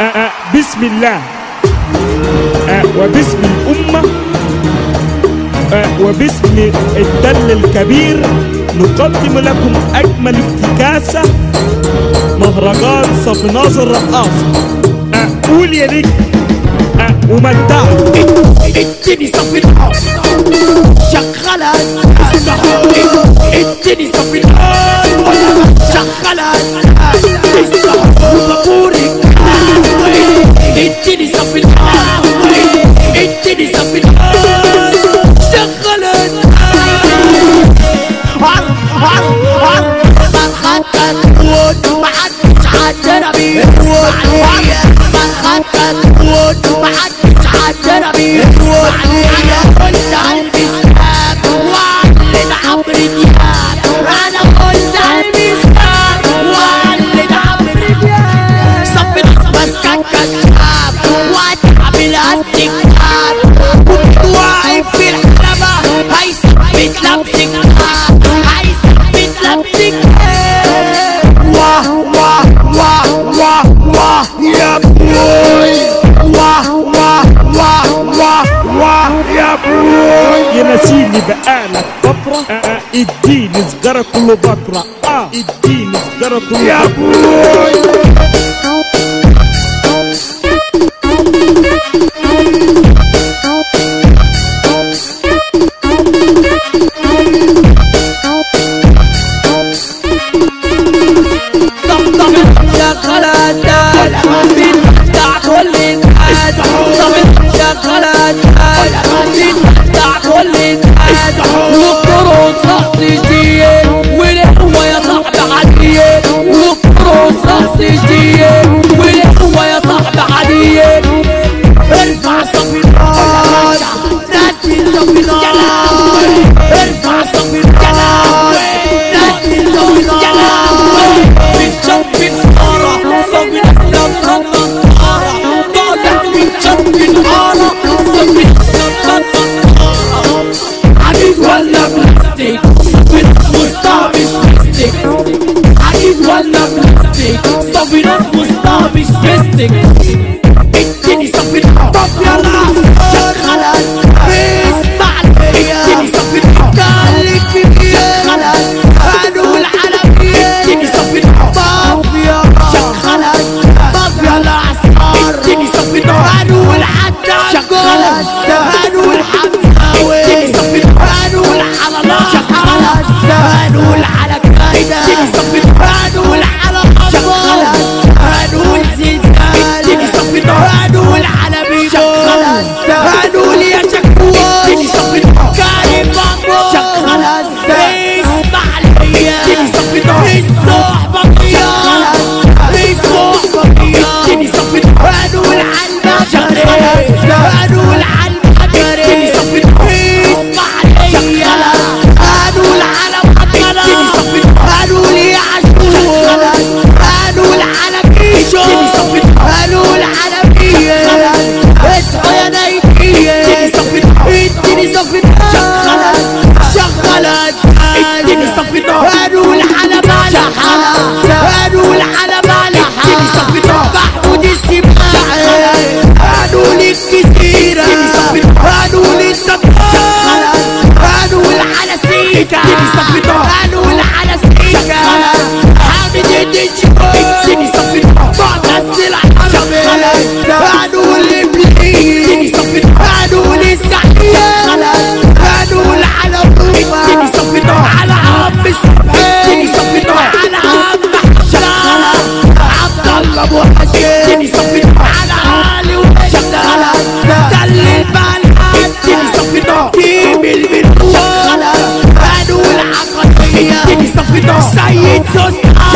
آه، آه، بسم الله. آه، وباسم الأمة. وباسم الدل الكبير. نقدم لكم أجمل افتكاسة مهرجان صف ناظر رقاصة قول يا نجم. ومتعوا اديني صف الحاص شغلها اديني صف الحاص شغلها السهر وطابور Kiddies up in لابسك عايز اثبت لابسك واه واه واه واه واه يا بوي واه واه واه واه واه يا بوي ينسيني بقالك فترة اديني سجارة كله بطرة آه اديني سجارة كله يا بوي Kalata, Kalata, and a plastic So we don't must have it plastic It takes Said so